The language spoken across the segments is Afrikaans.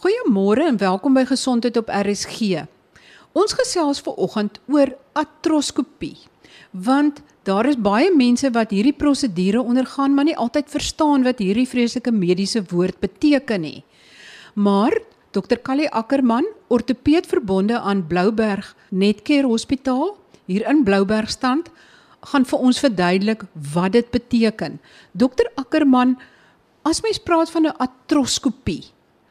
Goeiemôre en welkom by Gesondheid op RSG. Ons gesels ver oggend oor artroskopie. Want daar is baie mense wat hierdie prosedure ondergaan, maar nie altyd verstaan wat hierdie vreeslike mediese woord beteken nie. Maar Dr. Callie Ackerman, ortopeed verbonde aan Blouberg Netcare Hospitaal hier in Bloubergstand, gaan vir ons verduidelik wat dit beteken. Dr. Ackerman, as mens praat van 'n artroskopie,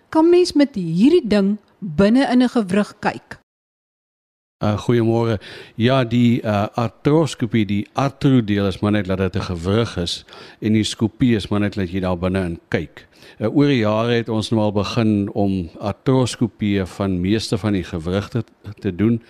kan mens met hierdie ding binne in 'n gewrig kyk? Uh goeiemôre. Ja, die uh artroskopie, die artrodeel is maar net dat dit 'n gewrig is en die skopie is maar net dat jy daar binne in kyk. Uh, oor die jare het ons nou al begin om artroskopie van meeste van die gewrigte te doen.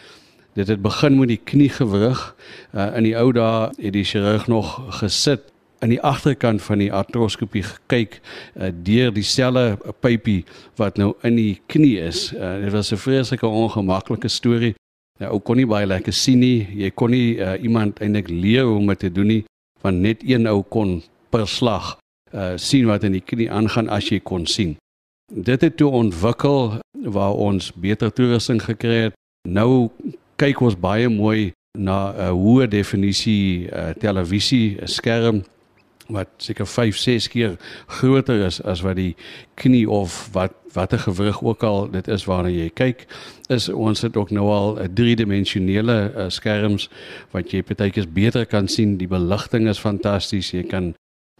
Dit het begin met die kniegewrig. Uh in die ou dae het die chirurg nog gesit aan die agterkant van die artroskopie gekyk uh, deur dieselfde pypie wat nou in die knie is. Uh, dit was 'n vreeslike ongemaklike storie. Nou ou kon nie baie lekker sien nie. Jy kon nie uh, iemand eintlik leer hoe om dit te doen nie, want net een ou kon per slag uh, sien wat in die knie aangaan as jy kon sien. Dit het toe ontwikkel waar ons beter toerusting gekry het. Nou kyk ons baie mooi na 'n uh, hoë definisie uh, televisie skerm wat seker 5 6 keer groter is as wat die knie of wat watter gewrig ook al dit is waarna jy kyk is ons het ook nou al 'n driedimensionele uh, skerms wat jy partykeers beter kan sien. Die beligting is fantasties. Jy kan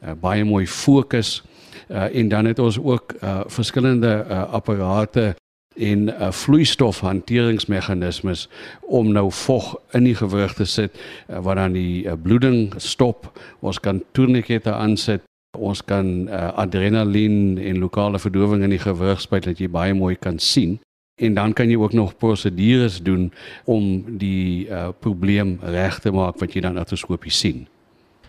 uh, baie mooi fokus uh, en dan het ons ook uh, verskillende uh, apparate en uh, vloeistofhanteringsmeganismes om nou vog in die gewrig te sit uh, wat dan die uh, bloeding stop. Ons kan tourniquette aansit. Ons kan uh, adrenalien en lokale verdowing in die gewrig spuit dat jy baie mooi kan sien. En dan kan jy ook nog prosedures doen om die uh, probleem reg te maak wat jy dan artroskopies sien.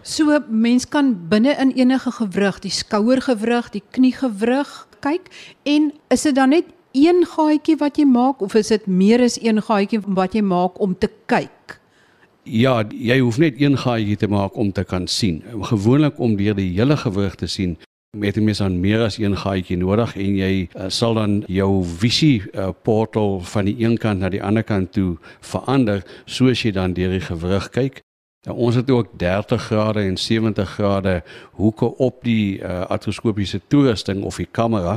So mens kan binne in enige gewrig, die skouergewrig, die kniegewrig kyk en is dit dan net een gaatjie wat jy maak of is dit meer as een gaatjie wat jy maak om te kyk? Ja, jy hoef net een gaatjie te maak om te kan sien. Gewoonlik om deur die hele gewrig te sien, met jy mens aan meer as een gaatjie nodig en jy uh, sal dan jou visie uh, portal van die een kant na die ander kant toe verander soos jy dan deur die gewrig kyk. Ja, ons het ook 30 grade en 70 grade hoeke op die uh, artroskopiese toerusting of die kamera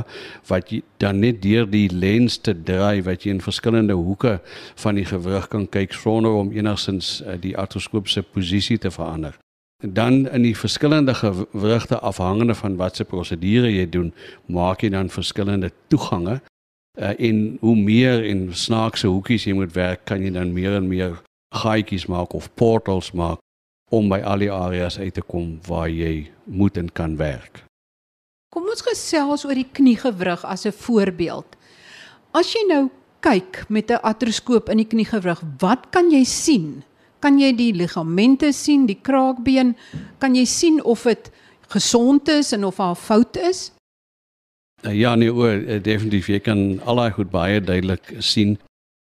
wat jy dan net deur die lens te draai wat jy in verskillende hoeke van die gewrig kan kyk sonder om enigsins uh, die artroskopiese posisie te verander. Dan in die verskillende gewrigte afhangende van watse prosedure jy doen, maak jy dan verskillende toegange uh, en hoe meer en snaakse hoekies jy moet werk, kan jy dan meer en meer gaatjies maak of portals maak om by al die areas uit te kom waar jy moet en kan werk. Kom ons gesels oor die kniegewrig as 'n voorbeeld. As jy nou kyk met 'n artroskoop in die kniegewrig, wat kan jy sien? Kan jy die ligamente sien, die kraakbeen? Kan jy sien of dit gesond is en of daar fout is? Ja, nee, o, definitief jy kan al daai goed baie duidelik sien.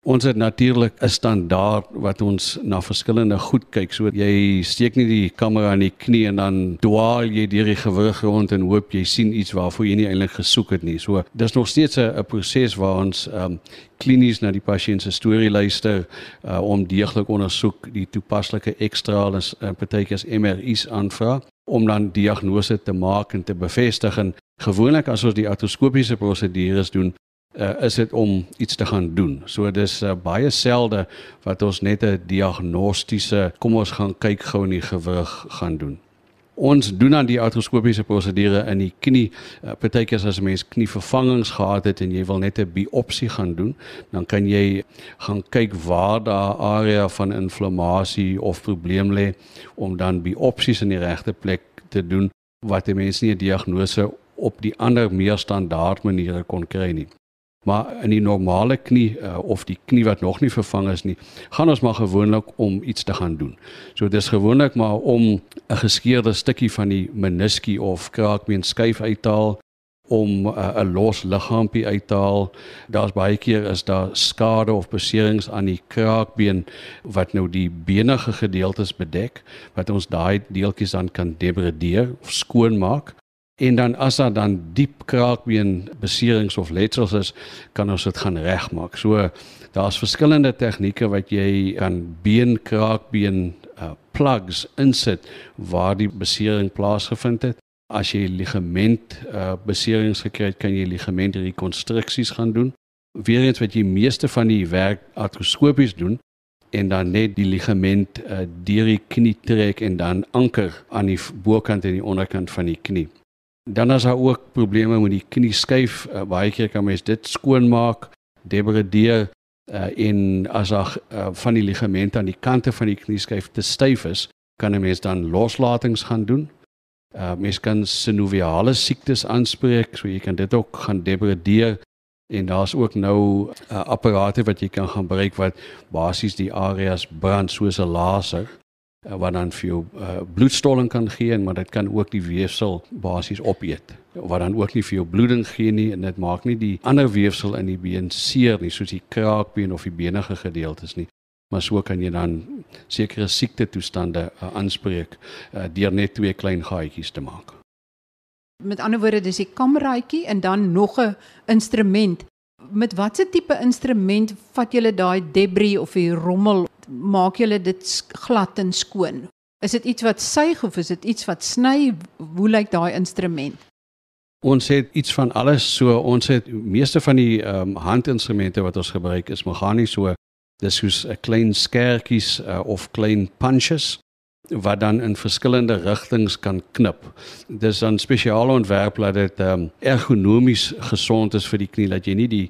Ons het natuurlik 'n standaard wat ons na verskillende goed kyk. So jy steek nie die kamera in die knie en dan dwaal jy deur die gewrig rond en hoop jy sien iets waarvoor jy nie eintlik gesoek het nie. So dis nog steeds 'n proses waar ons um, klinies na die pasiënt se storie luister uh, om deeglik ondersoek die toepaslike ekstraal en uh, partykeers MRI's aanvra om dan diagnose te maak en te bevestig en gewoonlik as ons die artroskopiese prosedures doen uh, is dit om iets te gaan doen. So dis uh, baie selde wat ons net 'n diagnostiese kom ons gaan kyk gou in die gewrig gaan doen. Ons doen dan die artroskopiese prosedure in die knie. Uh, Partykeers as 'n mens knievervangings gehad het en jy wil net 'n biopsie gaan doen, dan kan jy gaan kyk waar daar area van inflammasie of probleem lê om dan biopsies in die regte plek te doen wat 'n mens nie 'n diagnose op die ander meer standaard maniere kon kry nie. Maar in die normale knie uh, of die knie wat nog nie vervang is nie, gaan ons maar gewoonlik om iets te gaan doen. So dis gewoonlik maar om 'n geskeurde stukkie van die meniskie of kraakbeen skuif uit te haal om uh, 'n los liggaampie uit te haal. Daar's baie keer is daar skade of beserings aan die kraakbeen wat nou die benige gedeeltes bedek wat ons daai deeltjies dan kan debradeer of skoon maak En dan as daar dan diep kraakbeen beserings of letsels is, kan ons dit gaan regmaak. So daar's verskillende tegnieke wat jy kan been kraakbeen uh, plugs insit waar die besering plaasgevind het. As jy ligament uh, beserings gekry het, kan jy ligament rekonstruksies gaan doen. Weerens wat jy meeste van die werk artroskopies doen en dan net die ligament uh, deur die knie trek en dan anker aan die bokant en die onderkant van die knie. Dan is daar ook probleme met die knie skuif. Uh, baie keer kan mens dit skoonmaak, debradeer uh, en as daar uh, van die ligamente aan die kante van die knie skuif te styf is, kan 'n mens dan loslatings gaan doen. Uh, mens kan synoviale siektes aanspreek, so jy kan dit ook gaan debradeer en daar's ook nou uh, apparate wat jy kan gaan gebruik wat basies die areas brand soos 'n laser wat dan vir jou uh, bloedstolling kan gee maar dit kan ook die weefsel basies opeet. Wat dan ook nie vir jou bloeding gee nie en dit maak nie die ander weefsel in die been seer nie soos die kraakbeen of die benige gedeeltes nie. Maar so kan jy dan sekere siekte toestande uh, aanspreek uh, deur net twee klein gaatjies te maak. Met ander woorde dis die kameraadjie en dan nog 'n instrument met watter tipe instrument vat jy daai debris of die rommel maak julle dit glad en skoon? Is dit iets wat suig of is dit iets wat sny? Hoe lyk daai instrument? Ons het iets van alles. So ons het meeste van die ehm um, handinstrumente wat ons gebruik is meganies so dis soos 'n klein skertjies uh, of klein punches wat dan in verskillende rigtings kan knip. Dis dan spesiaal ontwerp dat dit ehm um, ergonomies gesond is vir die knie dat jy nie die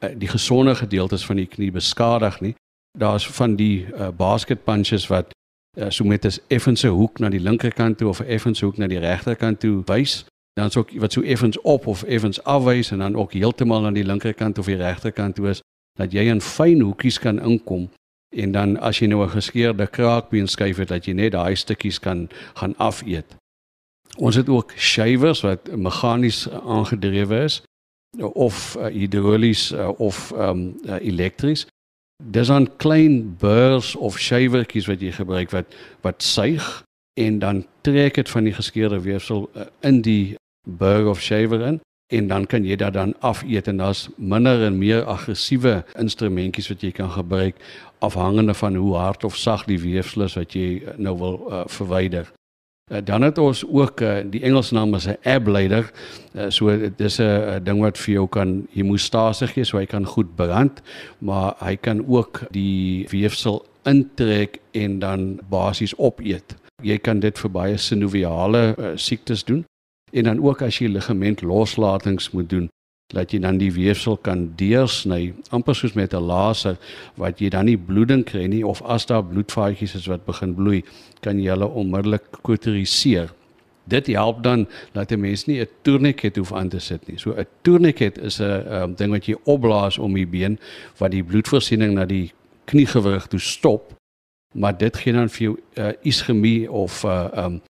uh, die gesonde gedeeltes van die knie beskadig nie daar's van die uh, basket punches wat uh, so met 'n effense hoek na die linkerkant toe of 'n effense hoek na die regterkant toe wys. Dan is ook wat so effens op of effens afwys en dan ook heeltemal aan die linkerkant of die regterkant toe is dat jy in fyn hoekies kan inkom en dan as jy nou 'n geskeurde kraakbeen skuif het dat jy net daai stukkies kan gaan afeet. Ons het ook shavers wat meganies aangedrewe is of uh, hidrolies uh, of um, uh, elektries Dis dan klein burrs of shavertjies wat jy gebruik wat wat suig en dan trek dit van die geskeurde weefsel uh, in die burr of shaver in en dan kan jy dit dan afeet en daar's minder en meer aggressiewe instrumentjies wat jy kan gebruik afhangende van hoe hard of sag die weefsel is wat jy uh, nou wil uh, verwyder. Uh, dan het ons ook uh, die Engelse naam is 'n ablator. Uh, so dis 'n ding wat vir jou kan hemostase gee so hy kan goed brand, maar hy kan ook die weefsel intrek en dan basies opeet. Jy kan dit vir baie sinoviale uh, siektes doen en dan ook as jy ligament loslatings moet doen dat jy dan die weefsel kan deursny amper soos met 'n laser wat jy dan nie bloeding kry nie of as daar bloedvaatjies is wat begin bloei kan jy hulle onmiddellik kauteriseer dit help dan dat 'n mens nie 'n tourniquet hoef aan te sit nie. So 'n tourniquet is 'n um, ding wat jy opblaas om die been wat die bloedvoorsiening na die kniegewrig toe stop maar dit gee dan vir jou uh, ischemie of 'n uh, um,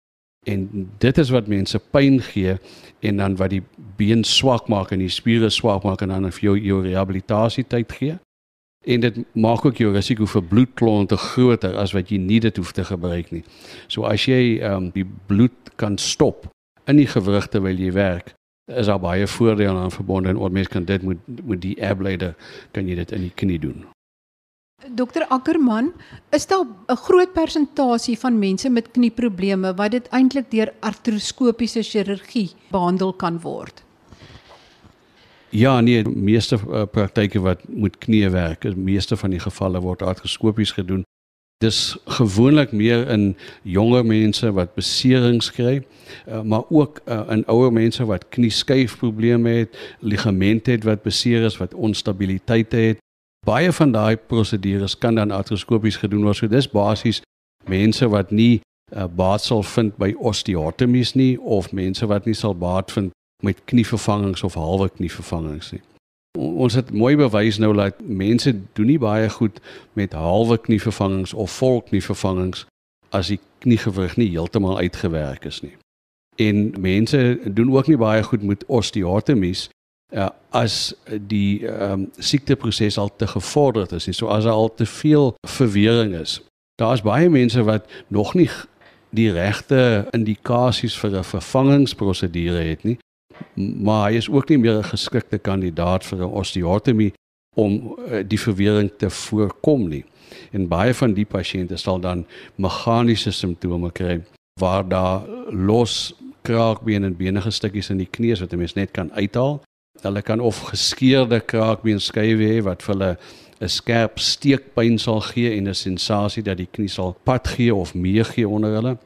en dit is wat mense pyn gee en dan wat die been swak maak en die spiere swak maak en dan vir jou jou rehabilitasie tyd gee. En dit maak ook jou risiko vir bloedklonte groter as wat jy nie dit hoef te gebruik nie. So as jy ehm um, die bloed kan stop in die gewrig terwyl jy werk, is daar baie voordele aan verbonde en oor mense kan dit moet moet die ablator kan jy dit in die knie doen. Dokter Ackerman, is daar 'n groot persentasie van mense met knieprobleme wat dit eintlik deur artroskopiese chirurgie behandel kan word? Ja, nee, meeste uh, praktyke wat met knieë werk, meeste van die gevalle word artroskopies gedoen. Dis gewoonlik meer in jonger mense wat beserings kry, uh, maar ook uh, in ouer mense wat knieskuifprobleme het, ligamente het wat beseer is, wat onstabiliteit het Baie van daai prosedures kan dan artroskopies gedoen word. So dis basies mense wat nie uh, baat sal vind by osteotomies nie of mense wat nie sal baat vind met knievervangings of halwe knievervangings nie. Ons het mooi bewys nou dat mense doen nie baie goed met halwe knievervangings of vol knievervangings as die kniegewrig nie heeltemal uitgewerk is nie. En mense doen ook nie baie goed met osteotomies uh, as die ehm um, siekteproses al te gevorderd is, so as daar al te veel verwering is. Daar's baie mense wat nog nie die regte indikasies vir 'n vervangingsprosedure het nie. Maar hy is ook nie meer 'n geskikte kandidaat vir 'n osteotomie om uh, die verwering te voorkom nie. En baie van die pasiënte sal dan meganiese simptome kry waar daar los kraakbeen en benige stukkies in die knie is wat 'n mens net kan uithaal. Hulle kan of geskeurde kraakbeenskywe hê wat vir hulle 'n skerp steekpyn sal gee en 'n sensasie dat die knie sal pad gee of meegee onder hulle.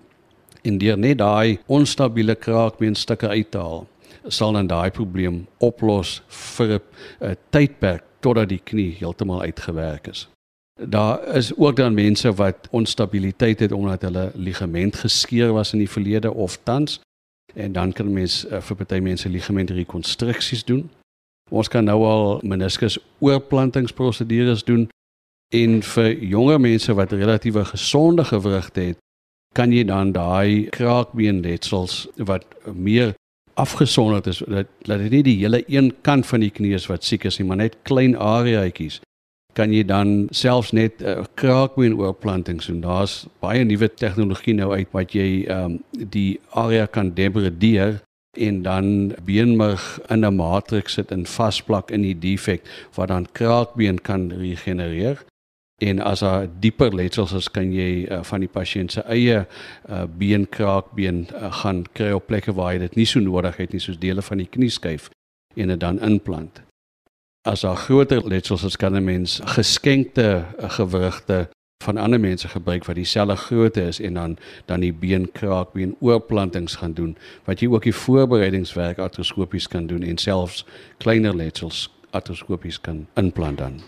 En deur net daai onstabiele kraakbeenstukke uit te haal, sal dan daai probleem oplos vir 'n tydperk totdat die knie heeltemal uitgewerk is. Daar is ook dan mense wat onstabiliteit het omdat hulle ligament geskeur was in die verlede of tans en dan kan mens uh, vir party mense ligamentrekonstruksies doen. Ons kan nou al meniskus oorplantingsprosedures doen en vir jonger mense wat relatiewe gesonde gewrigte het, kan jy dan daai kraakbeenletsels wat meer afgesonder is dat dat dit nie die hele een kant van die knie is wat siek is nie, maar net klein areaatjies kan jy dan selfs net 'n uh, kraakbeen oorplanting doen. Daar's baie nuwe tegnologie nou uit wat jy ehm um, die area kan degradeer en dan beenmerg in 'n matriks sit en vasplak in die defek wat dan kraakbeen kan regenereer. En as daar dieper letsels is, kan jy uh, van die pasiënt se eie uh, beenkraakbeen uh, gaan kry op plekke waar jy dit nie so nodig het nie, soos dele van die knieskyf en dit dan inplant. As daar groter letsels is, kan 'n mens geskenkte uh, gewrigte van ander mense gebruik wat dieselfde grootte is en dan dan die beenkraakbeen oorplantings gaan doen wat jy ook die voorbereidingswerk artroskopies kan doen en selfs kleiner letsels artroskopies kan inplant dan.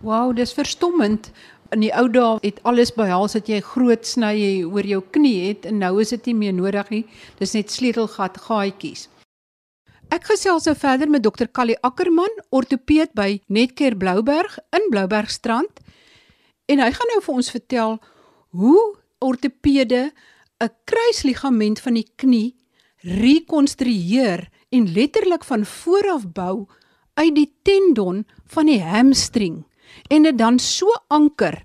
Wow, dis verstommend. In die ou dae het alles behels dat jy groot sny oor jou knie het en nou is dit nie meer nodig nie. Dis net sleutelgat gaatjies. Ek gesels nou verder met dokter Callie Ackerman, ortopeed by Netcare Blouberg in Bloubergstrand. En hy gaan nou vir ons vertel hoe ortopede 'n kruisligament van die knie rekonstrueer en letterlik van voor af bou uit die tendon van die hamstring en dit dan so anker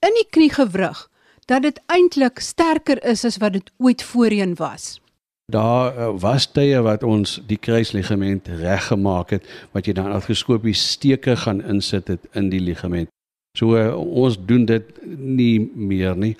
in die kniegewrig dat dit eintlik sterker is as wat dit ooit voorheen was. Daar uh, was tye wat ons die kruisligament reggemaak het wat jy dan artroskopies steke gaan insit het in die ligament. So uh, ons doen dit nie meer nie.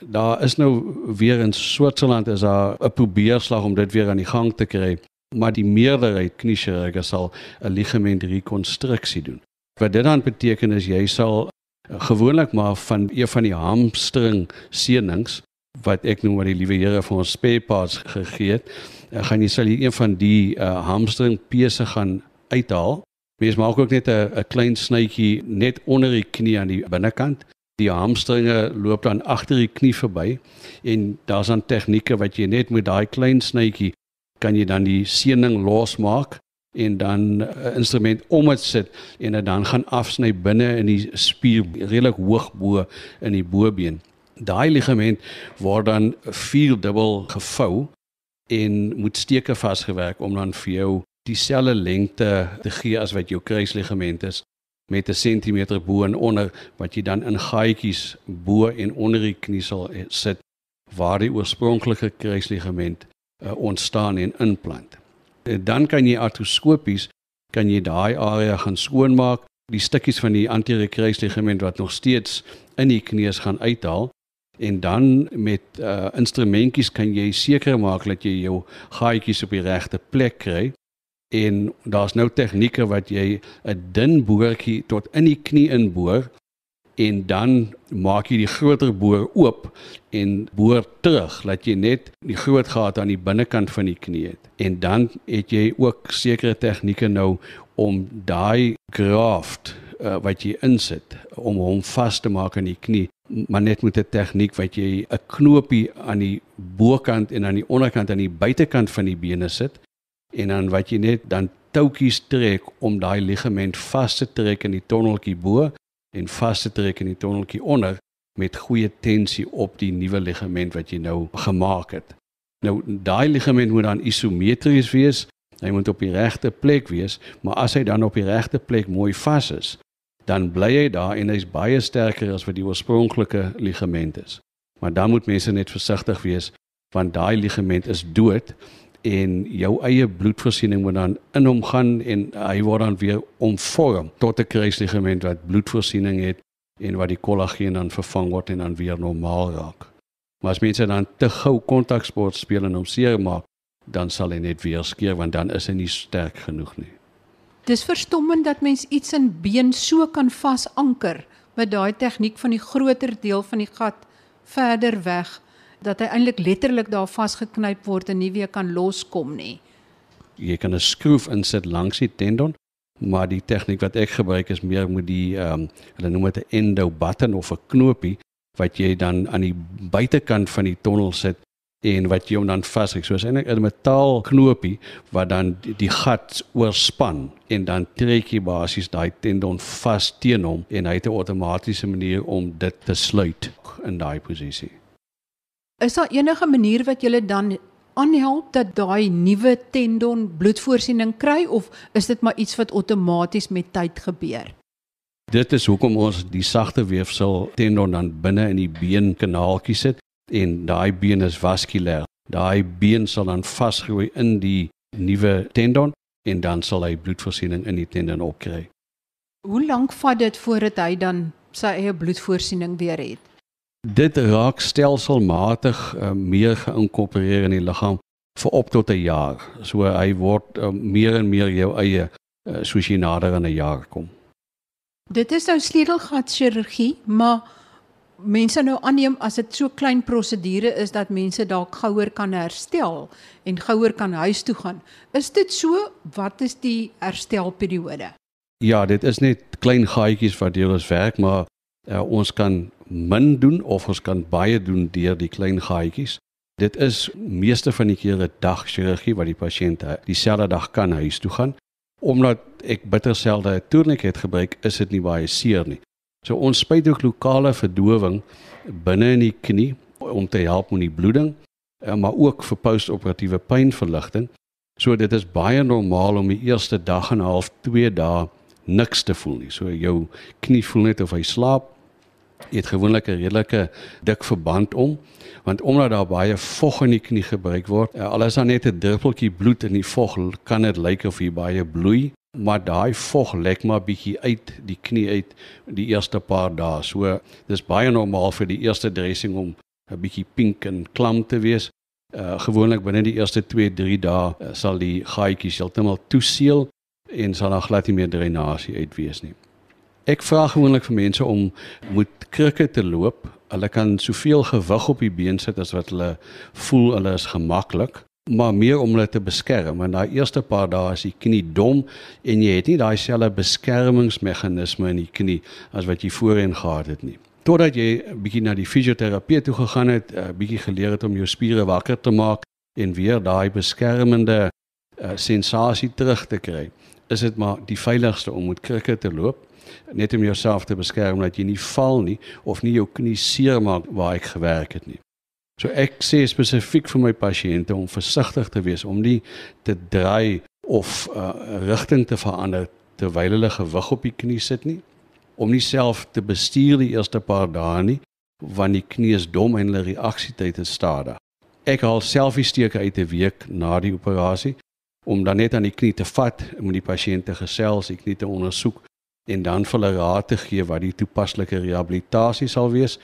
Daar is nou weer in Switserland is daar 'n probeerslag om dit weer aan die gang te kry, maar die meerderheid kniechirurge sal 'n ligament rekonstruksie doen. Wat dit dan beteken is jy sal gewoonlik maar van een van die hamstring seënings wat ek noem wat die liewe Here vir ons spare parts gegee het, uh, gaan jy sal jy een van die uh, hamstring pese gaan uithaal. Mens maak ook net 'n klein snytjie net onder die knie aan die binnekant. Die hamstringe loop dan agter die knie verby en daar's dan tegnieke wat jy net met daai klein snytjie kan jy dan die seëning losmaak en dan 'n uh, instrument om dit sit en dit dan gaan afsny binne in die spier redelik hoog bo in die bobeen. Daai ligament word dan vier dubbel gevou en moet steke vasgewerk om dan vir jou dieselfde lengte te gee as wat jou kruisligament is met 'n sentimeter bo en onder wat jy dan in gaatjies bo en onder die knie sal sit waar die oorspronklike kruisligament uh, ontstaan en inplant. Eh, dan kan jy artroskopies kan jy daai area gaan skoonmaak, die stukkies van die anterieure kruisligament wat nog steeds in die knie gaan uithaal en dan met uh, instrumentjies kan jy seker maak dat jy jou gaatjies op die regte plek kry. En daar's nou tegnieke wat jy 'n dun boortjie tot in die knie inboor en dan maak jy die groter boor oop en boor terug dat jy net die groot gat aan die binnekant van die knie het. En dan het jy ook sekere tegnieke nou om daai graft uh, wat jy insit om hom vas te maak aan die knie maar net met 'n tegniek wat jy 'n knoopie aan die bokant en aan die onderkant aan die buitekant van die bene sit en dan wat jy net dan toutjies trek om daai ligament vas te trek in die tonneltjie bo en vas te trek in die tonneltjie onder met goeie tensie op die nuwe ligament wat jy nou gemaak het. Nou daai ligament moet dan isometries wees. Hy moet op die regte plek wees, maar as hy dan op die regte plek mooi vas is, dan bly hy daar en hy's baie sterker as wat die oorspronklike ligament is. Maar dan moet mense net versigtig wees want daai ligament is dood en jou eie bloedvoorsiening moet dan in hom gaan en hy word dan weer omvorm tot 'n kruisligament wat bloedvoorsiening het en wat die kollageen dan vervang word en dan weer normaal raak. Maar as mense dan te gou kontaksport speel en hom seermaak, dan sal hy net weer skeer want dan is hy nie sterk genoeg nie. Dis verstommend dat mens iets in been so kan vasanker met daai tegniek van die groter deel van die gat verder weg dat hy eintlik letterlik daar vasgeknyp word en nie weer kan loskom nie. Jy kan 'n skroef insit langs die tendon, maar die tegniek wat ek gebruik is meer met die ehm um, hulle noem dit 'n endo button of 'n knopie wat jy dan aan die buitekant van die tonnel sit en wat jy hom dan vasryk. So is eintlik 'n metaal knopie wat dan die, die gat oorspan en dan trek jy basies daai tendon vas teen hom en hy het 'n outomatiese manier om dit te sluit in daai posisie. Is daar enige manier wat jy dan aanhelp dat daai nuwe tendon bloedvoorsiening kry of is dit maar iets wat outomaties met tyd gebeur? Dit is hoekom ons die sagte weefsel tendon dan binne in die beenkanaaltjie sit en daai been is vaskulêr. Daai been sal dan vasgroei in die nuwe tendon en dan sal hy bloedvoorsiening in die tendon opkry. Hoe lank vat dit voordat hy dan sy eie bloedvoorsiening weer het? Dit raak stelselmatig uh, meer geïnkorporeer in die liggaam vir op tot 'n jaar. So hy word uh, meer en meer jou eie uh, soos jy nader aan 'n jaar kom. Dit is nou sleutelgat chirurgie, maar mense nou aanneem as dit so klein prosedure is dat mense dalk gouer kan herstel en gouer kan huis toe gaan. Is dit so? Wat is die herstelperiode? Ja, dit is net klein gaatjies wat deur ons werk, maar uh, ons kan min doen of ons kan baie doen deur die klein gaatjies. Dit is meeste van die kere dag chirurgie wat die pasiënt dieselfde dag kan huis toe gaan. Omdat ek bitter selde 'n tourniquet gebruik, is dit nie baie seer nie. So ons spuit ook lokale verdowing binne in die knie om te help met die bloeding, eh, maar ook vir postoperatiewe pynverligting. So dit is baie normaal om die eerste dag en 'n half, 2 dae niks te voel nie. So jou knie voel net of hy slaap Jy het gewoonlik 'n redelike dik verband om want omdat daar baie vog in die knie gebruik word, eh, al is daar net 'n druppeltjie bloed in die vog, kan dit lyk of hier baie bloei, maar daai vog lek maar bietjie uit die knie uit die eerste paar dae. So dis baie normaal vir die eerste dressing om 'n bietjie pink en klam te wees. Uh gewoonlik binne die eerste 2-3 dae uh, sal die gaatjies heeltemal toeseël en sal daar glad nie meer dreinasie uit wees nie. Ek vra gewoonlik vir mense om met krikke te loop. Hulle kan soveel gewig op die been sit as wat hulle voel hulle is gemaklik, maar meer om hulle te beskerm. Want daai eerste paar dae is die knie dom en jy het nie daai selfe beskermingsmeganisme in die knie as wat jy voorheen gehad het nie. Totdat jy 'n bietjie na die fisioterapeut toe gegaan het, 'n bietjie geleer het om jou spiere wakker te maak en weer daai beskermende uh, sensasie terug te kry, is dit maar die veiligste om met krikke te loop net om jouself te beskerm dat jy nie val nie of nie jou knie seermaak waar ek gewerk het nie. So ek sê spesifiek vir my pasiënte om versigtig te wees om nie te draai of uh, rigting te verander terwyl hulle gewig op die knie sit nie om nie self te bestuur die eerste paar dae nie want die knie is dom en hulle reaksietyd is stadig. Ek haal selfie steke uit 'n week na die operasie om dan net aan die knie te vat met die pasiënt te gesels, die knie te ondersoek en dan vir hulle raad te gee wat die toepaslike rehabilitasie sal wees.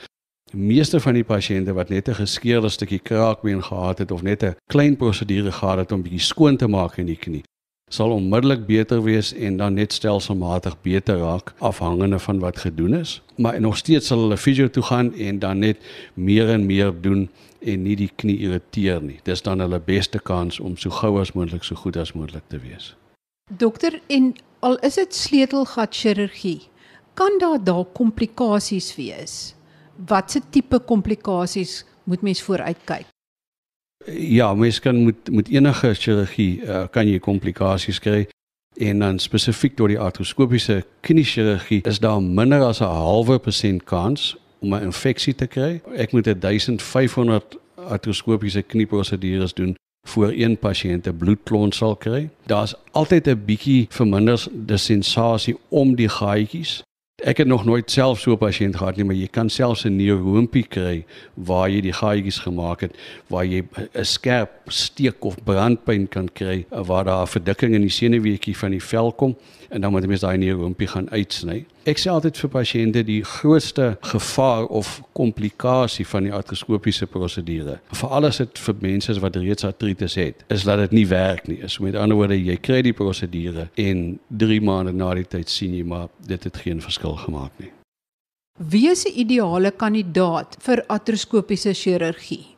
Die meeste van die pasiënte wat net 'n geskeurde stukkie kraakbeen gehad het of net 'n klein prosedure gehad het om bietjie skoon te maak in die knie, sal onmiddellik beter wees en dan net stelselmatig beter raak afhangende van wat gedoen is. Maar nog steeds sal hulle fisio toe gaan en dan net meer en meer doen en nie die knie irriteer nie. Dis dan hulle beste kans om so gou as moontlik so goed as moontlik te wees. Dokter, en al is dit sleutelgat chirurgie, kan daar dalk komplikasies wees? Watse tipe komplikasies moet mens vooruitkyk? Ja, mens kan met met enige chirurgie uh, kan jy komplikasies kry en dan spesifiek deur die artroskopiese kniechirurgie is daar minder as 'n halwe persent kans om 'n infeksie te kry. Ek moet 1500 artroskopiese knieprosedures doen voor een pasiënt 'n bloedklont sal kry. Daar's altyd 'n bietjie verminderde sensasie om die gaatjies, Ek het nog nooit self so 'n pasiënt gehad nie, maar jy kan selfs 'n neuroompie kry waar jy die gaatjies gemaak het waar jy 'n skerp steek of brandpyn kan kry waar daar 'n verdikking in die senuweetjie van die vel kom en dan moet jy mens daai neuroompie gaan uitsny. Ek sê altyd vir pasiënte die grootste gevaar of komplikasie van die artroskopiese prosedure, veral as dit vir mense is wat reeds artritis het, is dat dit nie werk nie. Is met ander woorde jy kry die prosedure en 3 maande na die tyd sien jy maar dit het geen verskil gemaak nie. Wie is 'n ideale kandidaat vir artroskopiese chirurgie?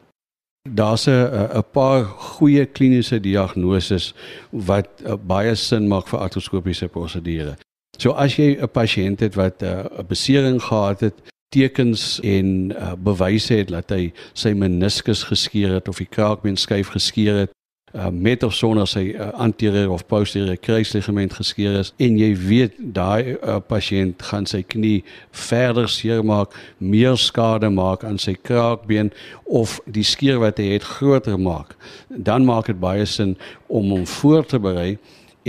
Daar's 'n paar goeie kliniese diagnoses wat uh, baie sin maak vir artroskopiese prosedure. So as jy 'n pasiënt het wat uh, 'n besering gehad het, tekens en uh, bewyse het dat hy sy meniskus geskeur het of die kraakbeenskyf geskeur het, uh, met of sonder sy uh, anterieure of posteriore kruisligament geskeur is. En jy weet daai uh, pasiënt gaan sy knie verder seermaak, meer skade maak aan sy kraakbeen of die skeur wat hy het groter maak, dan maak dit baie sin om hom voor te berei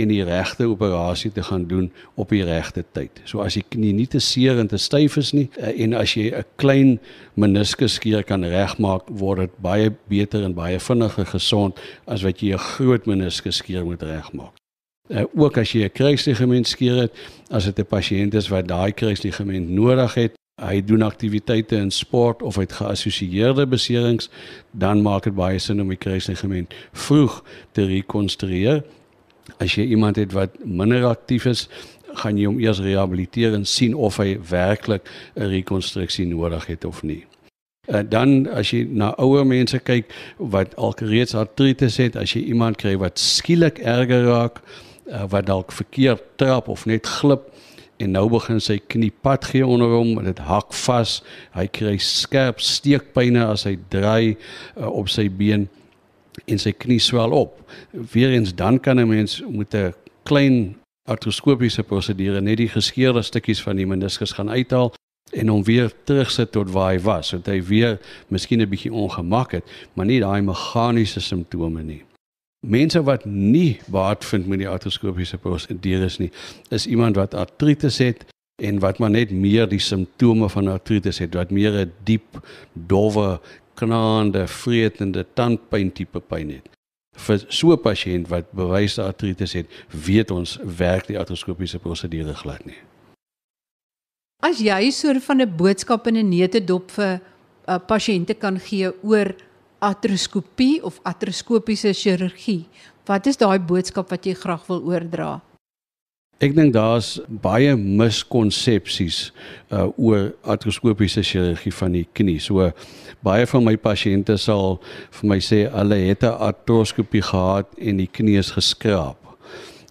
en die regte operasie te gaan doen op die regte tyd. So as die knie nie te seer en te styf is nie eh, en as jy 'n klein meniskusskeer kan regmaak, word dit baie beter en baie vinniger gesond as wat jy 'n groot meniskusskeer moet regmaak. Uh, ook as jy 'n kruisligament skeer het, as dit 'n pasiënt is wat daai kruisligament nodig het, hy doen aktiwiteite in sport of hy het geassosieerde beserings, dan maak dit baie sin om die kruisligament vroeg te rekonstrueer As jy iemand het wat minder aktief is, gaan jy hom eers rehabiliteer en sien of hy werklik 'n rekonstruksie nodig het of nie. En dan as jy na ouer mense kyk wat alreeds artritis het, as jy iemand kry wat skielik erger raak, eh, wat dalk verkeerd trap of net glip en nou begin sy knie pad gee onder hom, dit hak vas, hy kry skerp steekpynne as hy draai uh, op sy been en sy knie swel op. Weerens dan kan 'n mens met 'n klein artroskopiese prosedure net die geskeurde stukkies van die meniskus gaan uithaal en hom weer terugsit tot waar hy was, sodat hy weer miskien 'n bietjie ongemak het, maar nie daai meganiese simptome nie. Mense wat nie baat vind met die artroskopiese prosedures nie, is iemand wat artritis het en wat maar net meer die simptome van artritis het, wat meer 'n diep, dowwe knaande, vreetende tandpyn tipe pyn het. Vir so 'n pasiënt wat bewyse artritis het, weet ons werk die artroskopiese prosedure glad nie. As jy so 'n van 'n boodskap in 'n neutedop vir 'n uh, pasiënte kan gee oor artroskopie of artroskopiese chirurgie, wat is daai boodskap wat jy graag wil oordra? Ek dink daar's baie miskonsepsies uh oor artroskopiese chirurgie van die knie. So baie van my pasiënte sal vir my sê hulle het 'n artroskopie gehad en die knie is geskraap.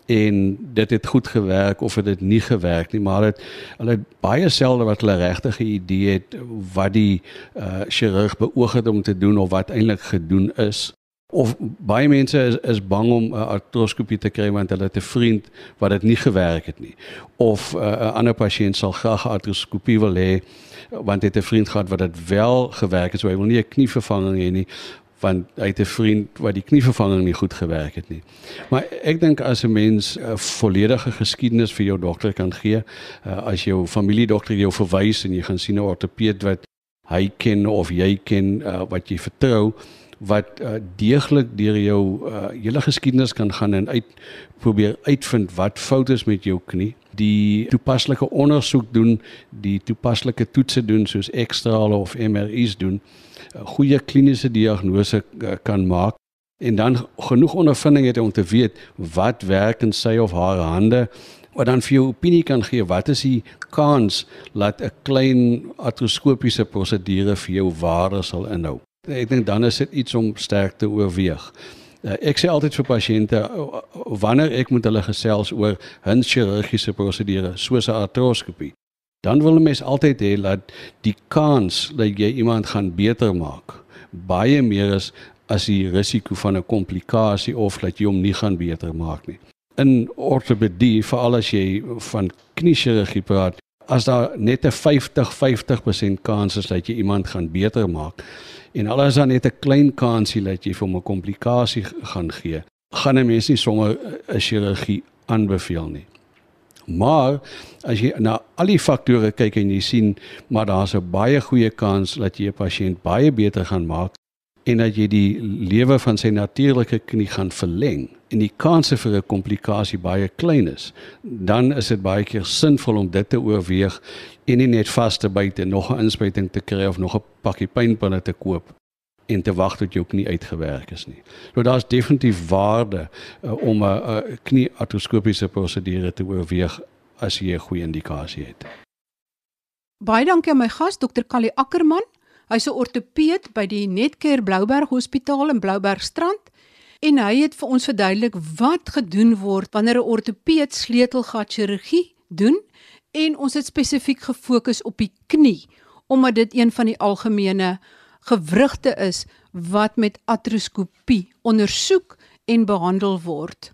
En dit het goed gewerk of het dit nie gewerk nie, maar dit hulle het baie selde wat hulle regtig 'n idee het wat die uh chirurg beoog het om te doen of wat eintlik gedoen is. Of baie mense is is bang om 'n uh, artroskopie te kry want hulle het 'n vriend wat dit nie gewerk het nie. Of 'n uh, ander pasiënt sal graag 'n artroskopie wil hê want het 'n vriend gehad wat dit wel gewerk het, so hy wil nie 'n knievervanging hê nie want hy het 'n vriend wat die knievervanging nie goed gewerk het nie. Maar ek dink as 'n mens 'n volledige geskiedenis vir jou dokter kan gee, uh, as jou familiedokter jou verwys en jy gaan sien 'n ortopeed wat hy ken of jy ken uh, wat jy vertrou, wat uh, deeglik deur jou uh, hele geskiedenis kan gaan en uit probeer uitvind wat fout is met jou knie. Die toepaslike ondersoek doen die toepaslike toetse doen soos ekstrale of MRI's doen 'n uh, goeie kliniese diagnose kan maak. En dan genoeg ondervinding het om te weet wat werk in sy of haar hande wat dan vir jou opinie kan gee wat is die kans dat 'n klein artroskopiese prosedure vir jou waarde sal inhou ek dink dan is dit iets om sterk te oorweeg. Uh, ek sê altyd vir pasiënte wanneer ek met hulle gesels oor hun chirurgiese prosedure soos 'n artroskopie, dan wil 'n mens altyd hê dat die kans dat jy iemand gaan beter maak baie meer is as die risiko van 'n komplikasie of dat jy hom nie gaan beter maak nie. In ortopedie, veral as jy van kniechirurgie praat, as daar net 'n 50-50% kans is dat jy iemand gaan beter maak, en al is dan net 'n klein kansie dat jy vir 'n komplikasie gaan gee, gaan 'n mens nie sommer 'n chirurgie aanbeveel nie. Maar as jy na al die faktore kyk en jy sien maar daar's 'n baie goeie kans dat jy 'n pasiënt baie beter gaan maak en dat jy die lewe van sy natuurlike knie gaan verleng en die kanse vir 'n komplikasie baie klein is, dan is dit baie keer sinvol om dit te oorweeg en nie net vas te byt en nog 'n inspuiting te kry of nog 'n pakkie pynpille te koop en te wag tot jou knie uitgewerk is nie. Nou daar's definitief waarde uh, om 'n knie artroskopiese prosedure te oorweeg as jy 'n goeie indikasie het. Baie dankie aan my gas Dr. Callie Ackerman. Hy's 'n ortopeed by die Netcare Blouberg Hospitaal in Bloubergstrand en hy het vir ons verduidelik wat gedoen word wanneer 'n ortopeed sleutelgat chirurgie doen en ons het spesifiek gefokus op die knie omdat dit een van die algemene gewrigte is wat met artroskopie ondersoek en behandel word.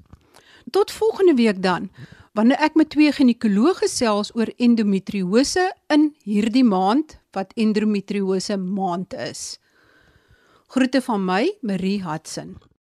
Tot volgende week dan, wanneer ek met twee ginekologe gesels oor endometriose in hierdie maand wat endometriose maand is. Groete van my, Marie Hudson.